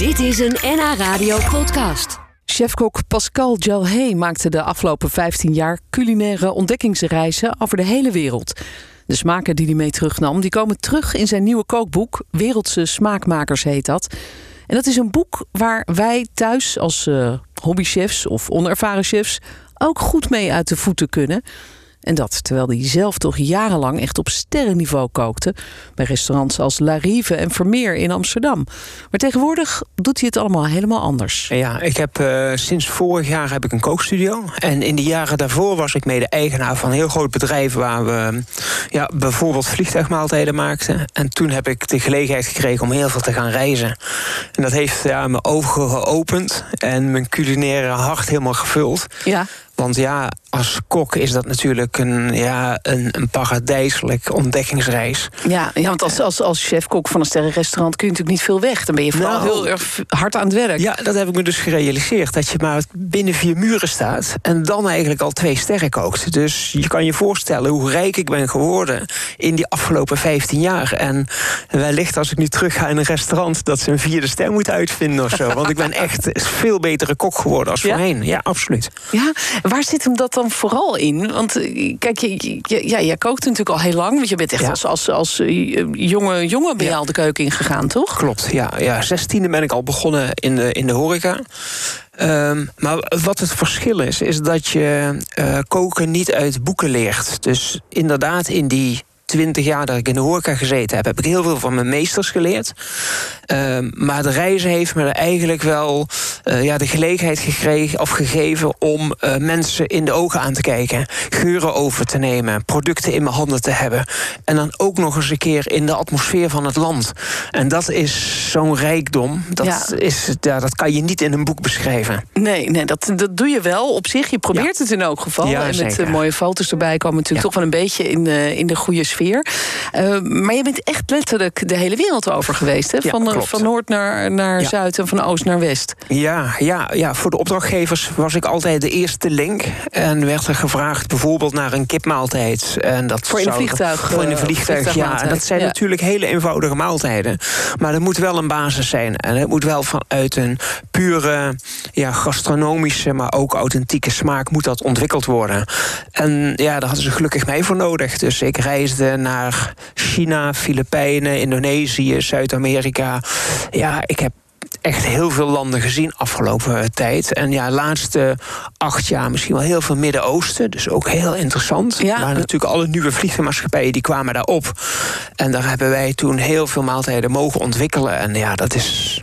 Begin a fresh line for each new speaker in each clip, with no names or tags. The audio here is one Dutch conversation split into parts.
Dit is een NH Radio podcast.
Chefkok Pascal Jalhé maakte de afgelopen 15 jaar culinaire ontdekkingsreizen over de hele wereld. De smaken die hij mee terugnam, die komen terug in zijn nieuwe kookboek. Wereldse Smaakmakers heet dat. En dat is een boek waar wij thuis als uh, hobbychefs of onervaren chefs ook goed mee uit de voeten kunnen. En dat terwijl hij zelf toch jarenlang echt op sterrenniveau kookte. Bij restaurants als La Rive en Vermeer in Amsterdam. Maar tegenwoordig doet hij het allemaal helemaal anders.
Ja, ik heb uh, sinds vorig jaar heb ik een kookstudio. En in de jaren daarvoor was ik mede-eigenaar van een heel groot bedrijf... waar we ja, bijvoorbeeld vliegtuigmaaltijden maakten. En toen heb ik de gelegenheid gekregen om heel veel te gaan reizen. En dat heeft ja, mijn ogen geopend en mijn culinaire hart helemaal gevuld.
Ja.
Want ja, als kok is dat natuurlijk een, ja, een, een paradijselijk ontdekkingsreis.
Ja, ja want als, als, als chef-kok van een sterrenrestaurant kun je natuurlijk niet veel weg. Dan ben je vooral
Nou.
heel erg hard aan het werk.
Ja, dat heb ik me dus gerealiseerd. Dat je maar binnen vier muren staat en dan eigenlijk al twee sterren kookt. Dus je kan je voorstellen hoe rijk ik ben geworden in die afgelopen 15 jaar. En wellicht als ik nu terug ga in een restaurant... dat ze een vierde ster moet uitvinden of zo. Want ik ben echt veel betere kok geworden als
Ja?
voorheen. Ja, absoluut.
Ja, waar zit hem dat dan vooral in? Want eh, kijk, je, je- ja, jij kookt natuurlijk al heel lang. Want je bent echt
Ja.
als, als, als eh, jonge jongen ben je
Ja.
al de keuken ingegaan, toch?
Klopt, ja. ja. 16e ben ik al begonnen in de, in de horeca. Ehm, maar wat het verschil is, is dat je eh, koken niet uit boeken leert. Dus inderdaad, in die 20 jaar dat ik in de horeca gezeten heb, heb ik heel veel van mijn meesters geleerd. Ehm, maar de reizen heeft me er eigenlijk wel eh, ja, de gelegenheid gekregen of gegeven om eh, mensen in de ogen aan te kijken, geuren over te nemen, producten in mijn handen te hebben. En dan ook nog eens een keer in de atmosfeer van het land. En dat is zo'n rijkdom. Dat,
Ja.
is, ja, dat kan je niet in een boek beschrijven.
Nee, nee dat, dat doe je wel op zich. Je probeert het in elk geval.
Ja,
en met eh, mooie foto's erbij komen natuurlijk toch wel een beetje in de, in de goede sfeer. Eh, maar je bent echt letterlijk de hele wereld over geweest. Hè? Van, eh, van noord naar, naar
Ja.
zuid en van oost naar west.
Ja, ja, ja, voor de opdrachtgevers was ik altijd de eerste link. En werd er gevraagd bijvoorbeeld naar een kipmaaltijd. En dat
Voor in een vliegtuig,
Voor in
eh,
een vliegtuig, ja. En dat zijn
ja.
natuurlijk hele eenvoudige maaltijden. Maar er moet wel een basis zijn. En het moet wel vanuit een pure ja, gastronomische, maar ook authentieke smaak moet dat ontwikkeld worden. En ja, daar hadden ze gelukkig mij voor nodig. Dus ik reisde naar China, Filipijnen, Indonesië, Zuid-Amerika. Ja, ik heb echt heel veel landen gezien afgelopen tijd. En ja, de laatste acht jaar misschien wel heel veel Midden-Oosten. Dus ook heel interessant.
Ja.
Maar natuurlijk alle nieuwe vliegtuigmaatschappijen die kwamen daarop. En daar hebben wij toen heel veel maaltijden mogen ontwikkelen. En ja, dat is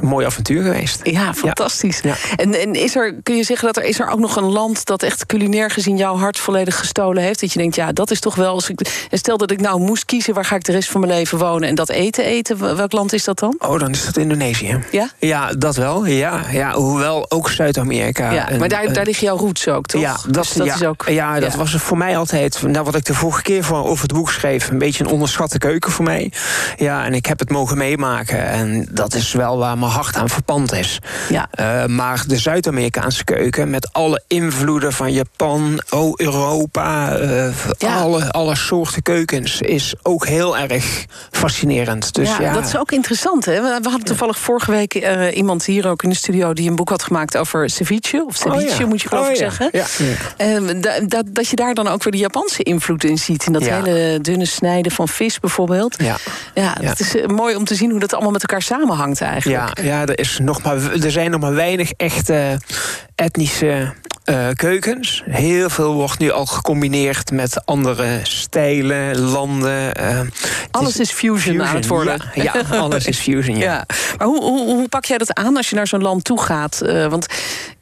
een mooi avontuur geweest.
Ja, fantastisch.
Ja.
En, en is er, kun je zeggen dat er is er ook nog een land dat echt culinair gezien jouw hart volledig gestolen heeft? Dat je denkt, ja, dat is toch wel. Als ik, en stel dat ik nou moest kiezen, waar ga ik de rest van mijn leven wonen en dat eten eten? Welk land is dat dan?
Oh, dan is dat Indonesië.
Ja?
Ja, dat wel. Ja, ja hoewel ook Zuid-Amerika.
Ja, maar daar, daar liggen jouw roots ook, toch?
Ja, dat,
Dus dat
ja,
is ook.
ja, dat
ja.
was voor mij altijd, nou, wat ik de vorige keer voor over het boek schreef, een beetje een onderschatte keuken voor mij. Ja, en ik heb het mogen meemaken. En dat is wel waar hart aan verpand is.
Ja.
Eh, maar de Zuid-Amerikaanse keuken, met alle invloeden van Japan, oh, Europa, eh,
Ja.
alle, alle soorten keukens, is ook heel erg fascinerend. Dus ja,
ja, dat is ook interessant. Hè? We hadden toevallig vorige week eh, iemand hier ook in de studio die een boek had gemaakt over ceviche. Of
Oh,
ceviche, moet je geloof
Oh,
ik zeggen. Eh, da- dat, je daar dan ook weer de Japanse invloed in ziet. In dat hele dunne snijden van vis bijvoorbeeld.
Ja.
Ja, het is mooi om te zien hoe dat allemaal met elkaar samenhangt eigenlijk.
Ja, ja er, is nog maar, er zijn nog maar weinig echte etnische eh, keukens. Heel veel wordt nu al gecombineerd met andere stijlen, landen. eh,
Alles is fusion, aan het worden.
Ja, ja, alles is fusion, ja.
Ja. Maar hoe, hoe, hoe pak jij dat aan als je naar zo'n land toe gaat? Eh, want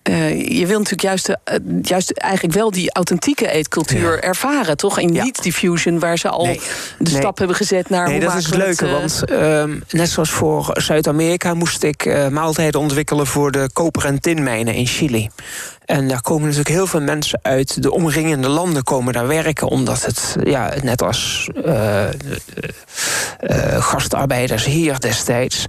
eh, je wil natuurlijk juist, de, eh, juist eigenlijk wel die authentieke eetcultuur
Ja.
ervaren, toch? En
Ja.
niet die fusion waar ze al
Nee.
de
Nee.
stap hebben gezet naar
Nee,
hoe
dat is het leuke, want ehm, net zoals voor Zuid-Amerika moest ik maaltijden ontwikkelen voor de koper- en tinmijnen in Chili. En daar komen natuurlijk heel veel mensen uit de omringende landen komen daar werken, omdat het, ja, net als gastarbeiders hier destijds,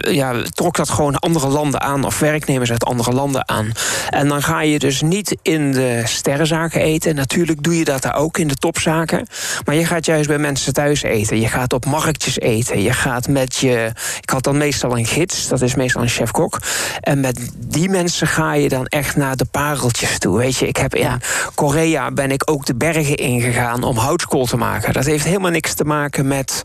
ja, trok dat gewoon andere landen aan, of werknemers uit andere landen aan. En dan ga je dus niet in de sterrenzaken eten. Natuurlijk doe je dat daar ook in de topzaken. Maar je gaat juist bij mensen thuis eten. Je gaat op marktjes eten. Je gaat met je. Ik had dan meestal een gids, dat is meestal een chef-kok. En met die mensen ga je dan echt naar de pareltjes toe. Weet je, ik heb in Korea ben ik ook de bergen ingegaan om houtskool te maken. Dat heeft helemaal niks te maken met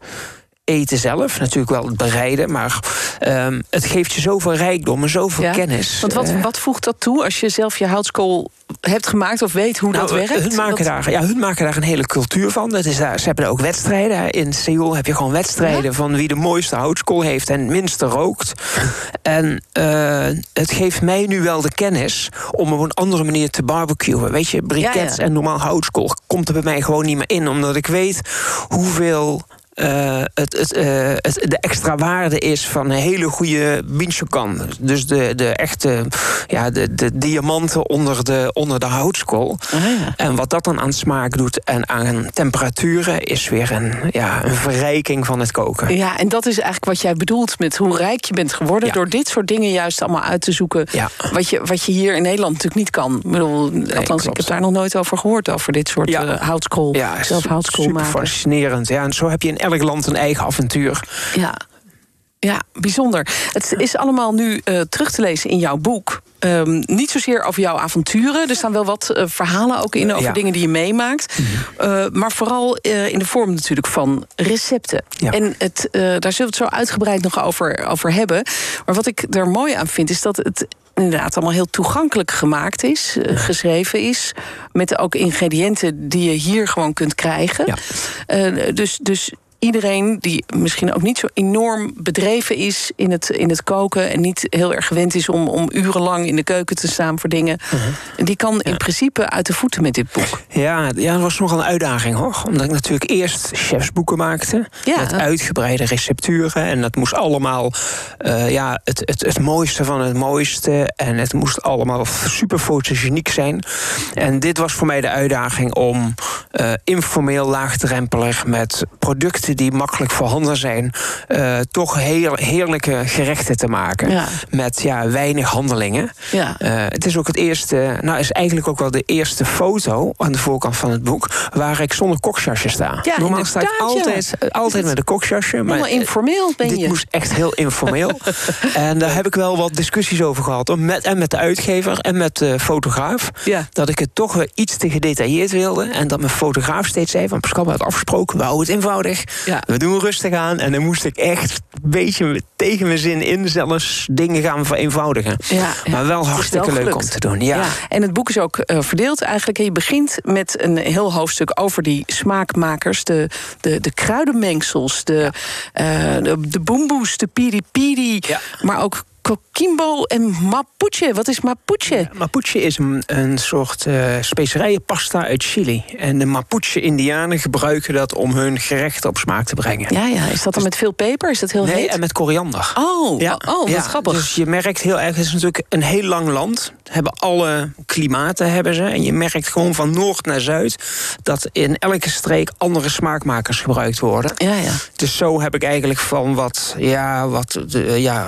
eten zelf. Natuurlijk wel het bereiden, maar um, het geeft je zoveel rijkdom en zoveel ja, kennis.
Want wat,
uh,
wat voegt dat toe als je zelf je houtskool hebt gemaakt of weet hoe
nou,
dat werkt?
Hun maken, daar, ja, hun maken daar een hele cultuur van. Dat is daar, ze hebben ook wedstrijden. In Seoul heb je gewoon wedstrijden ja? van wie de mooiste houtskool heeft en het minste rookt. en uh, het geeft mij nu wel de kennis om op een andere manier te barbecuen. Weet je, brikets en normaal houtskool komt er bij mij gewoon niet meer in, omdat ik weet hoeveel uh, het, het, uh, het, de extra waarde is van een hele goede Binchokan. Dus de, de echte ja, de, de diamanten onder de, onder de houtskool.
Ah, ja.
En wat dat dan aan smaak doet en aan temperaturen... is weer een, ja, een verrijking van het koken.
Ja, en dat is eigenlijk wat jij bedoelt met hoe rijk je bent geworden...
Ja.
door dit soort dingen juist allemaal uit te zoeken...
Ja.
Wat, je, wat je hier in Nederland natuurlijk niet kan. Ik bedoel, althans,
klopt.
ik heb daar nog nooit over gehoord... over dit soort uh, houtskool,
Ja,
zelf houtskool
super
maken.
fascinerend. Ja, en zo heb je in elk land een eigen avontuur.
Ja. Ja, bijzonder. Het is allemaal nu uh, terug te lezen in jouw boek. Um, niet zozeer over jouw avonturen. Er staan wel wat uh, verhalen ook in over
Ja.
dingen die je meemaakt.
Mhm.
Uh, maar vooral in de vorm natuurlijk van recepten.
Ja.
En het, daar zullen we het zo uitgebreid nog over, over hebben. Maar wat ik er mooi aan vind, is dat het inderdaad allemaal heel toegankelijk gemaakt is, uh, geschreven is. Met ook ingrediënten die je hier gewoon kunt krijgen.
Ja.
Uh, dus, dus iedereen die misschien ook niet zo enorm bedreven is in het, in het koken en niet heel erg gewend is om, om urenlang in de keuken te staan voor dingen, uh -huh. die kan in principe uit de voeten met dit boek.
Ja, ja, dat was nogal een uitdaging hoor. Omdat ik natuurlijk eerst chefsboeken maakte.
Ja.
Met uitgebreide recepturen. En dat moest allemaal uh, ja, het, het, het mooiste van het mooiste. En het moest allemaal super fotogeniek zijn. En dit was voor mij de uitdaging om uh, informeel, laagdrempelig met producten die makkelijk voorhanden zijn, uh, toch heel, heerlijke gerechten te maken.
Ja.
Met ja, weinig handelingen.
Ja.
Uh, het is ook het eerste, nou is eigenlijk ook wel de eerste foto aan de voorkant van het boek waar ik zonder koksjasje sta.
Ja,
Normaal sta ik altijd, altijd met een koksjasje. Maar
Helemaal informeel ben
dit
je.
moest echt heel informeel. en daar heb ik wel wat discussies over gehad. Met, en met de uitgever en met de fotograaf.
Ja.
Dat ik het toch weer iets te gedetailleerd wilde. En dat mijn fotograaf steeds zei van Pascal, we hadden afgesproken, we houden het eenvoudig.
Ja.
We doen rustig aan. En dan moest ik echt een beetje tegen mijn zin in zelfs dingen gaan vereenvoudigen.
Ja.
Maar wel hartstikke
wel
leuk om te doen. Ja.
En het boek is ook uh, verdeeld eigenlijk. Je begint met een heel hoofdstuk over die smaakmakers. De, de, de kruidenmengsels, de, uh, de, de boemboes, de piri piri.
Ja.
Maar ook Coquimbo en Mapuche. Wat is Mapuche?
Ja, Mapuche is een, een soort uh, specerijenpasta uit Chili. En de Mapuche-Indianen gebruiken dat om hun gerechten op smaak te brengen.
Ja, ja. Is dat dan dus, met veel peper? Is dat heel
nee,
heet?
en met koriander.
Oh, ja. oh, wat
ja,
grappig.
Dus je merkt heel erg, het is natuurlijk een heel lang land. Hebben alle klimaten hebben ze. En je merkt gewoon van noord naar zuid dat in elke streek andere smaakmakers gebruikt worden.
Ja, ja.
Dus zo heb ik eigenlijk van wat, ja, wat, de, ja,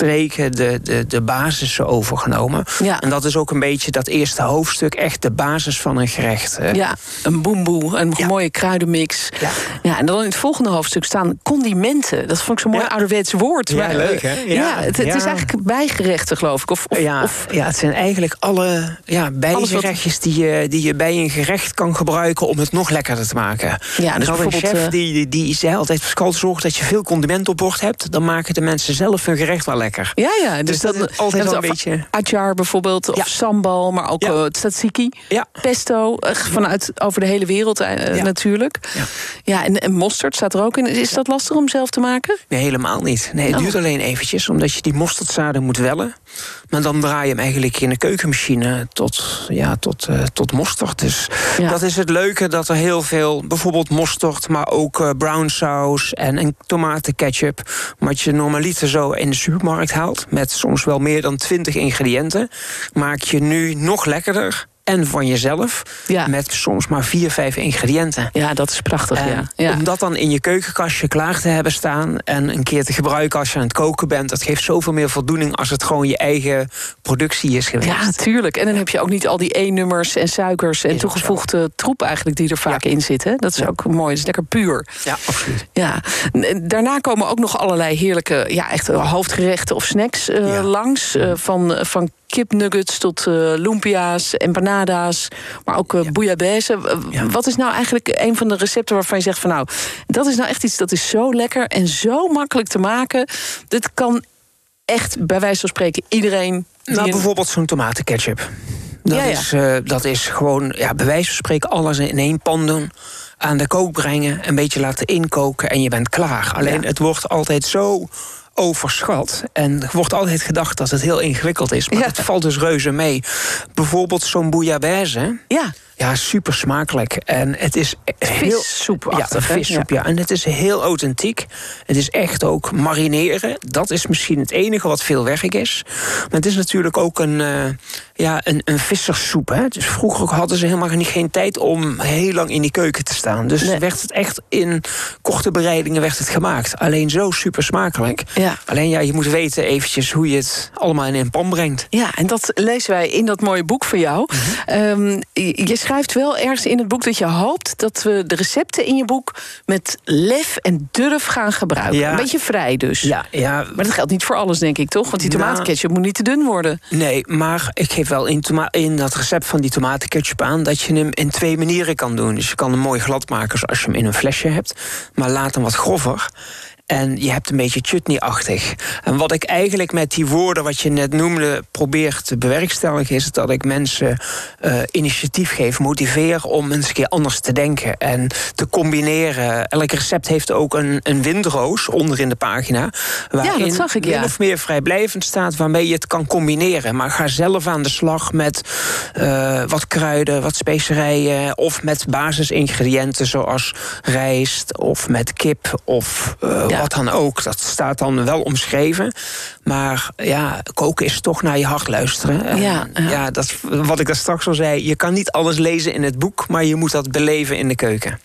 streken de, de, de basis overgenomen.
Ja.
En dat is ook een beetje dat eerste hoofdstuk, echt de basis van een gerecht. Hè.
Ja, een boemboe, een ja. mooie kruidenmix.
Ja.
ja. En dan in het volgende hoofdstuk staan condimenten. Dat vond ik zo'n mooi ja. ouderwets woord.
Ja,
maar,
leuk hè?
Ja, ja het, het is eigenlijk bijgerechten geloof ik. Of, of,
ja,
of,
ja, het zijn eigenlijk alle ja, bijgerechtjes wat... die, je, die je bij een gerecht kan gebruiken om het nog lekkerder te maken.
Ja, dus
een chef
uh...
die, die, die zei altijd, zorg dat je veel condiment op bord hebt. Dan maken de mensen zelf hun gerecht wel lekker.
Ja, ja. Dus,
dus dat, dat is altijd wel een beetje...
Ajar bijvoorbeeld, of ja. sambal, maar ook ja. uh, tzatziki.
Ja.
Pesto, vanuit over de hele wereld uh, ja. natuurlijk.
Ja,
ja en, en, mosterd staat er ook in. Is dat lastig om zelf te maken?
Nee, helemaal niet. Nee, het oh. duurt alleen eventjes, omdat je die mosterdzaden moet wellen. Maar dan draai je hem eigenlijk in de keukenmachine tot, ja, tot, uh, tot mosterd. Dus dat is het leuke, dat er heel veel, bijvoorbeeld mosterd... maar ook uh, brown saus en, en tomatenketchup... wat je normaliter zo in de supermarkt met soms wel meer dan 20 ingrediënten... maak je nu nog lekkerder en van jezelf.
Ja.
Met soms maar vier, vijf ingrediënten.
Ja, dat is prachtig. Ja. Ja.
Om dat dan in je keukenkastje klaar te hebben staan en een keer te gebruiken als je aan het koken bent, dat geeft zoveel meer voldoening als het gewoon je eigen productie is geweest.
Ja, tuurlijk. En dan heb je ook niet al die E-nummers en suikers en toegevoegde troep eigenlijk die er vaak in zitten. Dat is ook mooi. Dat is lekker puur.
Ja, absoluut.
Ja, daarna komen ook nog allerlei heerlijke ja, echt hoofdgerechten of snacks eh, langs. Eh, van, van kipnuggets tot eh lumpia's, empanadas, maar ook eh bouillabaisse.
Ja.
Wat is nou eigenlijk een van de recepten waarvan je zegt van nou, dat is nou echt iets dat is zo lekker en zo makkelijk te maken. Dit kan echt bij wijze van spreken iedereen.
Nou, bijvoorbeeld zo'n tomatenketchup. Dat,
Ja, ja.
Is, eh, dat is gewoon, ja, bij wijze van spreken, alles in één pan doen. Aan de kook brengen, een beetje laten inkoken en je bent klaar. Alleen het wordt altijd zo overschat. En er wordt altijd gedacht dat het heel ingewikkeld is. Maar
Ja.
het valt dus reuze mee. Bijvoorbeeld zo'n bouillabaisse.
Ja,
Ja, super smakelijk. En het is heel.
Vissoepachtig,
Ja, vissoep, ja. En het is heel authentiek. Het is echt ook marineren. Dat is misschien het enige wat veel werk is. Maar het is natuurlijk ook een, eh, ja, een, een visserssoep. Hè. Dus vroeger hadden ze helemaal niet, geen tijd om heel lang in die keuken te staan. Dus
Nee.
werd het echt in korte bereidingen werd het gemaakt. Alleen zo super smakelijk.
Ja.
Alleen ja, je moet weten eventjes hoe je het allemaal in een pan brengt.
Ja, en dat lezen wij in dat mooie boek van jou.
Mhm.
Ehm, je schrijft wel ergens in het boek dat je hoopt dat we de recepten in je boek met lef en durf gaan gebruiken.
Ja.
Een beetje vrij dus.
Ja, ja,
Maar dat geldt niet voor alles, denk ik, toch? Want die
Nou.
tomatenketchup moet niet te dun worden.
Nee, maar ik geef wel in, in dat recept van die tomatenketchup aan dat je hem in twee manieren kan doen. Dus je kan hem mooi glad maken zoals je hem in een flesje hebt, maar laat hem wat grover. En je hebt een beetje chutney-achtig. En wat ik eigenlijk met die woorden wat je net noemde probeer te bewerkstelligen, is dat ik mensen eh, initiatief geef, motiveer om eens een keer anders te denken en te combineren. Elk recept heeft ook een, een windroos onder in de pagina. Waarin
zag ik, ja.
min of meer vrijblijvend staat waarmee je het kan combineren. Maar ga zelf aan de slag met eh, wat kruiden, wat specerijen of met basisingrediënten zoals rijst of met kip of eh,
Ja.
Wat dan ook. Dat staat dan wel omschreven. Maar ja, koken is toch naar je hart luisteren. En
Ja, ja.
ja, dat, is wat ik daar straks al zei. Je kan niet alles lezen in het boek, maar je moet dat beleven in de keuken.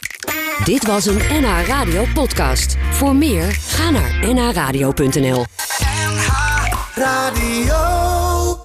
Dit was een NH Radio podcast. Voor meer, ga naar nhradio.nl.
Radio.